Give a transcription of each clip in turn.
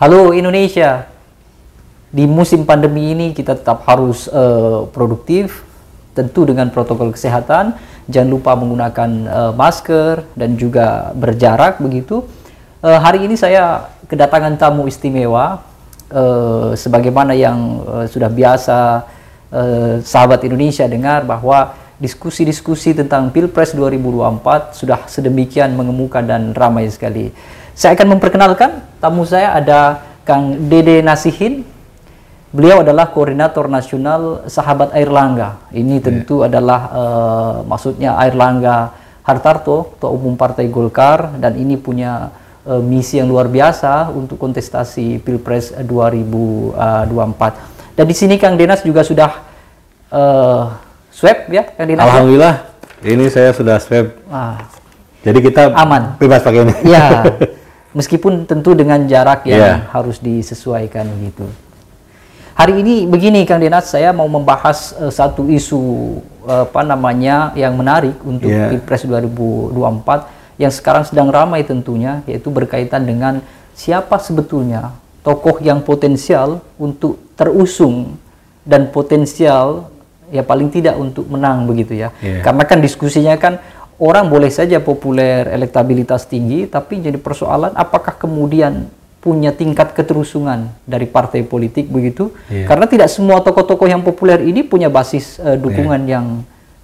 Halo Indonesia, di musim pandemi ini kita tetap harus uh, produktif, tentu dengan protokol kesehatan. Jangan lupa menggunakan uh, masker dan juga berjarak begitu. Uh, hari ini saya kedatangan tamu istimewa, uh, sebagaimana yang uh, sudah biasa uh, sahabat Indonesia dengar bahwa diskusi-diskusi tentang Pilpres 2024 sudah sedemikian mengemuka dan ramai sekali. Saya akan memperkenalkan tamu saya ada Kang Dede Nasihin, Beliau adalah koordinator nasional Sahabat Air Langga. Ini iya. tentu yeah. adalah uh, maksudnya Air Langga Hartarto, Ketua Umum Partai Golkar, dan ini punya uh, misi yang luar biasa untuk kontestasi Pilpres 2024. Dan di sini Kang Denas juga sudah uh, swab ya, Kang Denas. Ya? Alhamdulillah, ya? ini saya sudah swab. Ah. Jadi kita aman. Bebas pakai ini. Ya, meskipun tentu dengan jarak yang yeah. harus disesuaikan gitu. Hari ini begini Kang Dinas, saya mau membahas uh, satu isu uh, apa namanya yang menarik untuk yeah. Pilpres 2024 yang sekarang sedang ramai tentunya yaitu berkaitan dengan siapa sebetulnya tokoh yang potensial untuk terusung dan potensial ya paling tidak untuk menang begitu ya. Yeah. Karena kan diskusinya kan orang boleh saja populer, elektabilitas tinggi tapi jadi persoalan apakah kemudian punya tingkat keterusungan dari partai politik begitu yeah. karena tidak semua tokoh-tokoh yang populer ini punya basis uh, dukungan yeah. yang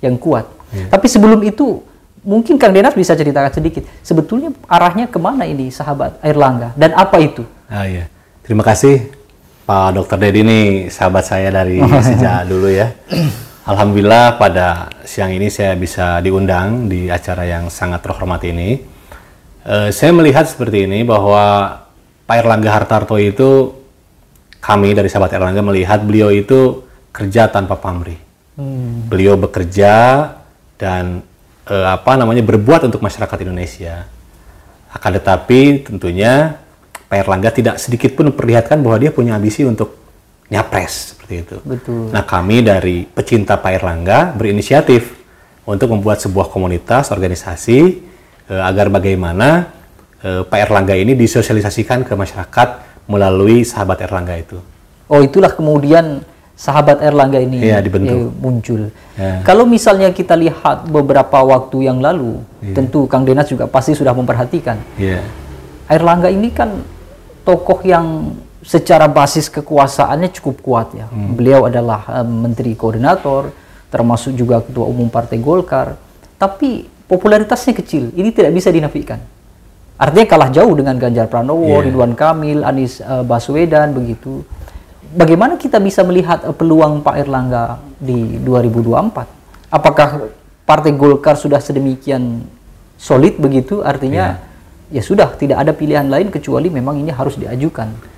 yang kuat yeah. tapi sebelum itu mungkin Kang Denas bisa ceritakan sedikit sebetulnya arahnya ke mana ini sahabat Air Langga dan apa itu ah iya terima kasih Pak Dokter Dedi ini sahabat saya dari sejak dulu ya Alhamdulillah pada siang ini saya bisa diundang di acara yang sangat terhormat ini uh, saya melihat seperti ini bahwa Pak Erlangga Hartarto itu kami dari sahabat Erlangga melihat beliau itu kerja tanpa pamrih. Hmm. Beliau bekerja dan eh, apa namanya berbuat untuk masyarakat Indonesia. Akan tetapi tentunya Pak Erlangga tidak sedikit pun memperlihatkan bahwa dia punya ambisi untuk nyapres seperti itu. Betul. Nah kami dari pecinta Pak Erlangga berinisiatif untuk membuat sebuah komunitas organisasi eh, agar bagaimana eh, Pak Erlangga ini disosialisasikan ke masyarakat melalui sahabat Erlangga itu. Oh itulah kemudian sahabat Erlangga ini ya, dibentuk. muncul. Ya. Kalau misalnya kita lihat beberapa waktu yang lalu, ya. tentu Kang Denas juga pasti sudah memperhatikan. Ya. Erlangga ini kan tokoh yang secara basis kekuasaannya cukup kuat ya. Hmm. Beliau adalah um, menteri koordinator, termasuk juga ketua umum Partai Golkar. Tapi popularitasnya kecil. Ini tidak bisa dinafikan. Artinya kalah jauh dengan Ganjar Pranowo, yeah. Ridwan Kamil, Anies uh, Baswedan begitu. Bagaimana kita bisa melihat uh, peluang Pak Erlangga di 2024? Apakah Partai Golkar sudah sedemikian solid begitu? Artinya yeah. ya sudah tidak ada pilihan lain kecuali memang ini harus diajukan.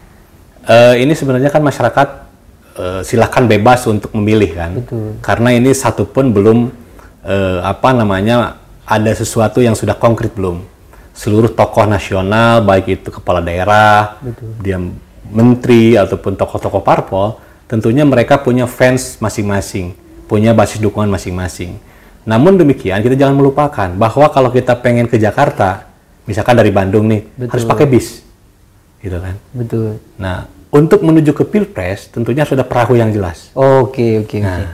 Uh, ini sebenarnya kan masyarakat uh, silahkan bebas untuk memilih kan, Betul. karena ini satu pun belum uh, apa namanya ada sesuatu yang sudah konkret belum seluruh tokoh nasional baik itu kepala daerah, Betul. dia menteri ataupun tokoh-tokoh parpol, tentunya mereka punya fans masing-masing, punya basis dukungan masing-masing. Namun demikian kita jangan melupakan bahwa kalau kita pengen ke Jakarta, misalkan dari Bandung nih, Betul. harus pakai bis, gitu kan? Betul. Nah, untuk menuju ke pilpres tentunya sudah perahu yang jelas. Oke, oke, nah, oke.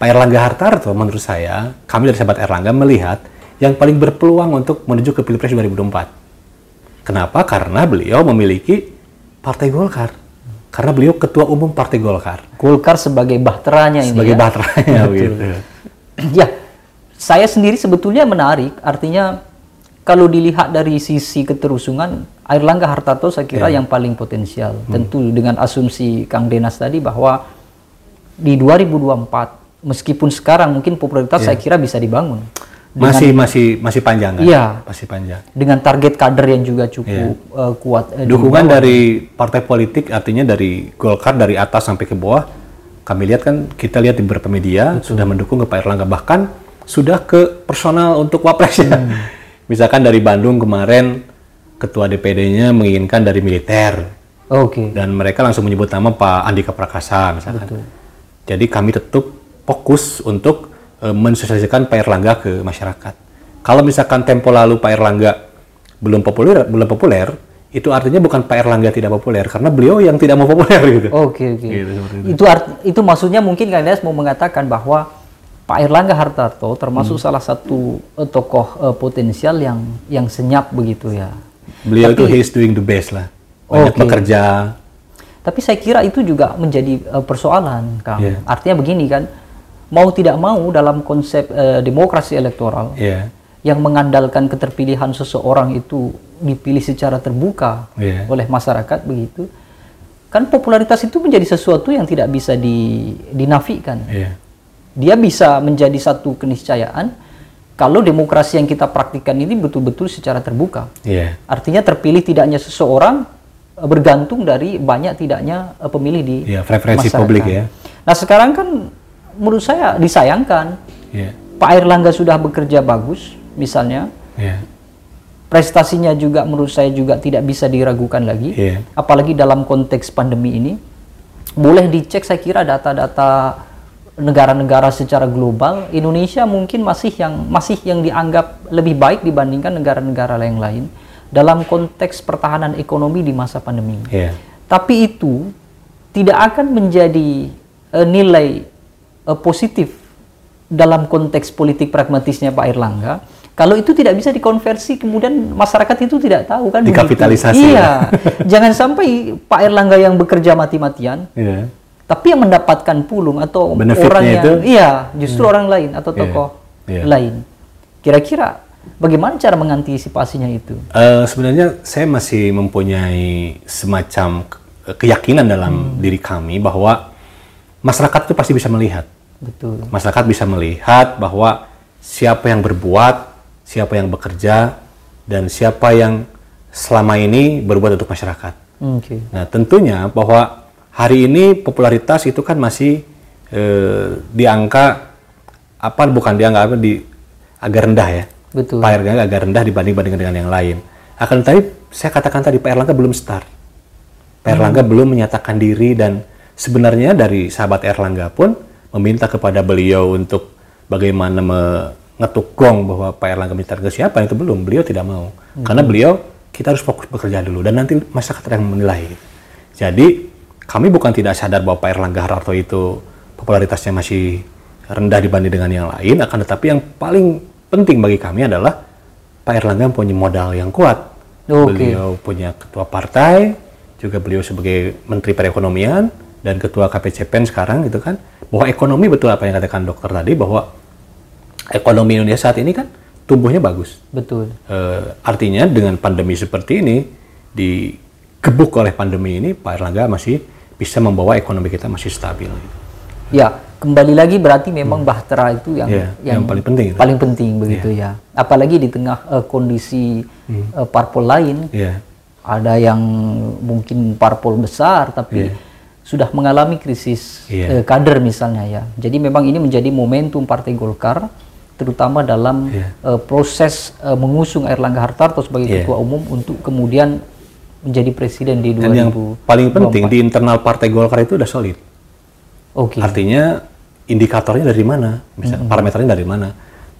Pak Erlangga Hartarto menurut saya, kami dari sahabat Erlangga melihat yang paling berpeluang untuk menuju ke Pilpres 2024. Kenapa? Karena beliau memiliki Partai Golkar. Karena beliau ketua umum Partai Golkar. Golkar sebagai bahteranya ini Sebagai ya? bahteranya gitu. Ya, saya sendiri sebetulnya menarik. Artinya kalau dilihat dari sisi keterusungan, Air Langga Hartarto saya kira ya. yang paling potensial. Hmm. Tentu dengan asumsi Kang Denas tadi bahwa di 2024 meskipun sekarang mungkin popularitas ya. saya kira bisa dibangun dengan, masih masih masih panjang kan? Iya. Masih panjang. Dengan target kader yang juga cukup iya. uh, kuat. Uh, Dukungan dari partai politik artinya dari Golkar dari atas sampai ke bawah. Kami lihat kan kita lihat di beberapa media Betul. sudah mendukung ke Pak Erlangga bahkan sudah ke personal untuk wapres ya. Hmm. Misalkan dari Bandung kemarin ketua DPD-nya menginginkan dari militer. Oke. Okay. Dan mereka langsung menyebut nama Pak Andika Prakasa misalkan. Betul. Jadi kami tetap fokus untuk e, mensosialisasikan Pak Erlangga ke masyarakat. Kalau misalkan tempo lalu Pak Erlangga belum populer, belum populer, itu artinya bukan Pak Erlangga tidak populer karena beliau yang tidak mau populer gitu. Oke oke. Gitu, seperti itu. Itu art, itu maksudnya mungkin Kang Des mau mengatakan bahwa Pak Erlangga Hartarto termasuk Hmm. salah satu eh, tokoh eh, potensial yang yang senyap begitu ya. Beliau itu Tapi- he's doing the best lah. Banyak Oke. bekerja. Tapi saya kira itu juga menjadi eh, persoalan, Kang. Iya. Artinya begini kan, mau tidak mau dalam konsep eh, demokrasi elektoral Iya. yang mengandalkan keterpilihan seseorang itu dipilih secara terbuka Iya. oleh masyarakat begitu. Kan popularitas itu menjadi sesuatu yang tidak bisa di, dinafikan. Iya. Dia bisa menjadi satu keniscayaan kalau demokrasi yang kita praktikkan ini betul-betul secara terbuka. Iya. Artinya terpilih tidaknya seseorang eh, bergantung dari banyak tidaknya eh, pemilih di Iya, preferensi masyarakat. publik ya. Nah sekarang kan menurut saya disayangkan Iya. Pak Erlangga sudah bekerja bagus misalnya Iya. prestasinya juga menurut saya juga tidak bisa diragukan lagi Iya. apalagi dalam konteks pandemi ini boleh dicek saya kira data-data negara-negara secara global Indonesia mungkin masih yang masih yang dianggap lebih baik dibandingkan negara-negara yang lain dalam konteks pertahanan ekonomi di masa pandemi Iya. tapi itu tidak akan menjadi eh, nilai eh, positif dalam konteks politik pragmatisnya Pak Erlangga kalau itu tidak bisa dikonversi kemudian masyarakat itu tidak tahu kan begitu. Dikapitalisasi iya jangan sampai Pak Erlangga yang bekerja mati-matian Iya. Tapi yang mendapatkan pulung atau Benefitnya orang yang itu? iya justru orang lain atau Iya. tokoh Iya. lain kira-kira bagaimana cara mengantisipasinya itu Eh, sebenarnya saya masih mempunyai semacam ke- keyakinan dalam diri kami bahwa masyarakat itu pasti bisa melihat. betul Masyarakat bisa melihat bahwa siapa yang berbuat, siapa yang bekerja, dan siapa yang selama ini berbuat untuk masyarakat. oke Nah, tentunya bahwa hari ini popularitas itu kan masih eh, di angka apa bukan di angka apa di agak rendah ya. betul Pak Erlangga agak rendah dibanding bandingkan dengan yang lain. Akan tetapi saya katakan tadi Pak Erlangga belum start. Pak Erlangga belum menyatakan diri dan sebenarnya dari sahabat Erlangga pun meminta kepada beliau untuk bagaimana mengetuk gong bahwa Pak Erlangga minta ke siapa itu belum. Beliau tidak mau. Karena beliau kita harus fokus bekerja dulu dan nanti masyarakat yang menilai. Jadi kami bukan tidak sadar bahwa Pak Erlangga Hartarto itu popularitasnya masih rendah dibanding dengan yang lain, akan tetapi yang paling penting bagi kami adalah Pak Erlangga punya modal yang kuat. Oke. Beliau punya ketua partai, juga beliau sebagai Menteri Perekonomian dan ketua KPCPEN sekarang gitu kan. Bahwa ekonomi betul apa yang katakan dokter tadi bahwa ekonomi Indonesia saat ini kan tumbuhnya bagus. betul Eh, artinya dengan pandemi seperti ini dikebuk oleh pandemi ini Pak Erlangga masih bisa membawa ekonomi kita masih stabil. Ya, kembali lagi berarti memang bahtera itu yang Iya, yang paling penting itu. paling penting begitu ya. Apalagi di tengah eh, kondisi eh, parpol lain, Iya. ada yang mungkin parpol besar tapi Iya. sudah mengalami krisis Iya. eh, kader misalnya ya. Jadi memang ini menjadi momentum Partai Golkar terutama dalam Iya. eh, proses eh, mengusung Erlangga Hartarto sebagai Iya. ketua umum untuk kemudian menjadi presiden di 2024. Dan yang paling penting di internal Partai Golkar itu udah solid. Oke. Artinya indikatornya dari mana? Misal parameternya dari mana?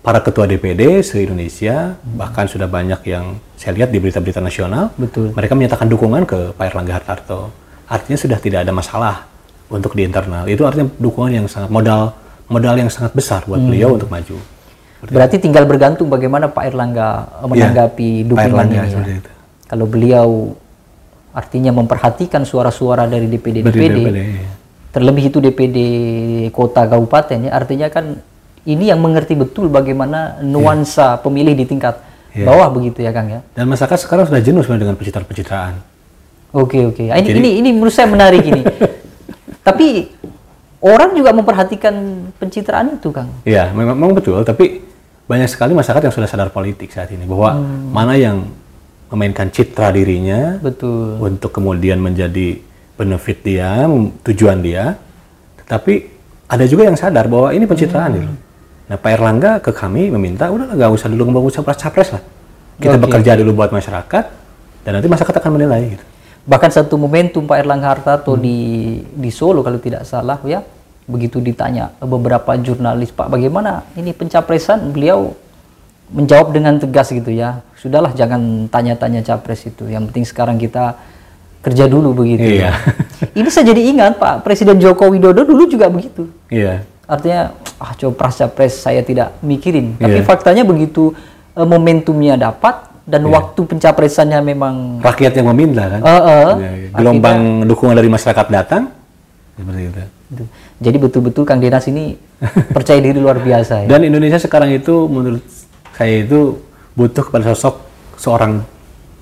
Para ketua DPD se-Indonesia bahkan sudah banyak yang saya lihat di berita-berita nasional, Betul. mereka menyatakan dukungan ke Pak Erlangga Hartarto. Artinya sudah tidak ada masalah untuk di internal. Itu artinya dukungan yang sangat modal modal yang sangat besar buat beliau untuk maju. Berarti tinggal bergantung bagaimana Pak Erlangga eh, menanggapi Iya, Pak dukungan Erlangga ini. Ya. itu. Kalau beliau artinya memperhatikan suara-suara dari DPD Dari DPD, DPD, iya. terlebih itu DPD kota kabupaten ya, artinya kan ini yang mengerti betul bagaimana nuansa pemilih di tingkat Iya. bawah begitu ya Kang ya. Dan masyarakat sekarang sudah jenuh sebenarnya dengan pencitraan-pencitraan. Oke oke. Ah, Ini, ini ini menurut saya menarik ini. Tapi orang juga memperhatikan pencitraan itu Kang. Iya, memang, memang betul. Tapi banyak sekali masyarakat yang sudah sadar politik saat ini bahwa mana yang memainkan citra dirinya Betul. untuk kemudian menjadi benefit dia, tujuan dia. Tetapi ada juga yang sadar bahwa ini pencitraan gitu. Nah, Pak Erlangga ke kami meminta, udah nggak usah dulu nggak usah capres lah. Kita Oke. bekerja dulu buat masyarakat dan nanti masyarakat akan menilai gitu. Bahkan satu momentum Pak Erlangga Hartarto di di Solo kalau tidak salah ya, begitu ditanya beberapa jurnalis Pak bagaimana ini pencapresan beliau menjawab dengan tegas gitu ya. Sudahlah jangan tanya-tanya capres itu. Yang penting sekarang kita kerja dulu begitu. Iya. Ini saya jadi ingat Pak Presiden Joko Widodo dulu juga begitu. Iya. Artinya ah coba capres saya tidak mikirin. Tapi Iya. faktanya begitu eh, momentumnya dapat dan Iya. waktu pencapresannya memang Rakyat yang meminta kan. Iya, iya. Gelombang dukungan dari masyarakat datang seperti itu. Gitu. Jadi betul-betul Kang Dinas ini percaya diri luar biasa ya. Dan Indonesia sekarang itu menurut saya itu butuh kepada sosok seorang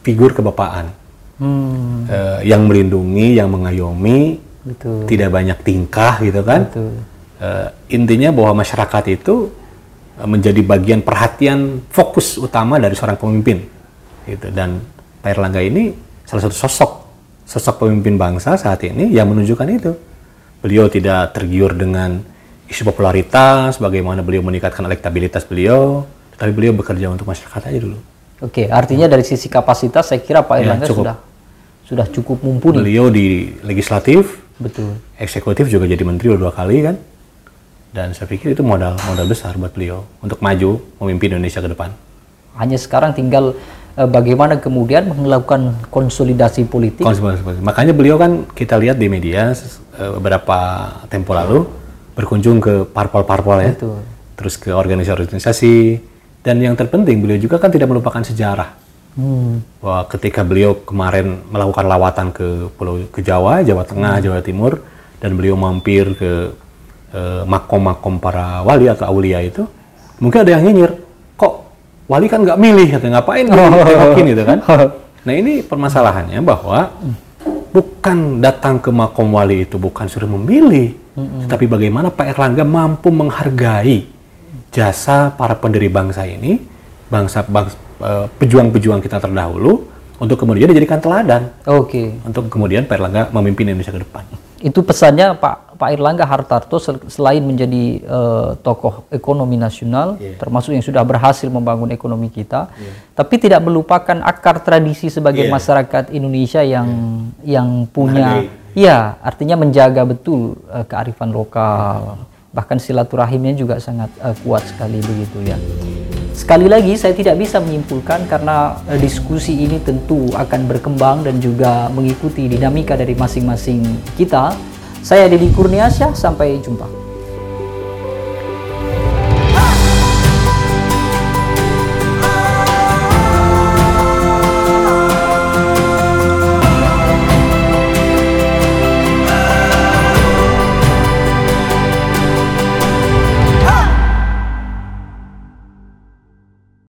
figur kebapaan Hmm, Eh, yang melindungi, yang mengayomi, betul. tidak banyak tingkah gitu kan. Betul. Eh, intinya bahwa masyarakat itu eh, menjadi bagian perhatian fokus utama dari seorang pemimpin gitu dan Pak Erlangga ini salah satu sosok sosok pemimpin bangsa saat ini yang menunjukkan itu beliau tidak tergiur dengan isu popularitas bagaimana beliau meningkatkan elektabilitas beliau tapi beliau bekerja untuk masyarakat aja dulu Oke, artinya dari sisi kapasitas saya kira Pak Ya, Erlangga cukup. sudah sudah cukup mumpuni. beliau di legislatif Betul. eksekutif juga jadi menteri dua kali kan dan saya pikir itu modal modal besar buat beliau untuk maju memimpin Indonesia ke depan Hanya sekarang tinggal eh, bagaimana kemudian melakukan konsolidasi politik. Politik. Makanya beliau kan kita lihat di media eh, beberapa tempo lalu berkunjung ke parpol-parpol ya, Betul. terus ke organisasi-organisasi dan yang terpenting beliau juga kan tidak melupakan sejarah. Hmm, bahwa ketika beliau kemarin melakukan lawatan ke Pulau ke Jawa, Jawa Tengah, Jawa Timur dan beliau mampir ke eh, makom-makom para wali atau aulia itu, mungkin ada yang nyinyir, kok wali kan nggak milih, atau ngapain tengokin gitu kan? Nah ini permasalahannya bahwa bukan datang ke makom wali itu bukan sudah memilih, tetapi bagaimana Pak Erlangga mampu menghargai jasa para pendiri bangsa ini, bangsa bangsa eh, pejuang-pejuang kita terdahulu untuk kemudian dijadikan teladan. Oke. untuk kemudian Pak Erlangga memimpin Indonesia ke depan. Itu pesannya Pak Pak Erlangga Hartarto sel- selain menjadi eh, tokoh ekonomi nasional, termasuk yang sudah berhasil membangun ekonomi kita, tapi tidak melupakan akar tradisi sebagai Iya. masyarakat Indonesia yang yang punya, ya artinya menjaga betul eh, kearifan lokal, bahkan silaturahimnya juga sangat eh, kuat sekali begitu ya. Sekali lagi saya tidak bisa menyimpulkan karena eh, diskusi ini tentu akan berkembang dan juga mengikuti dinamika dari masing-masing kita. Saya Deddy Kurniasyah, sampai jumpa.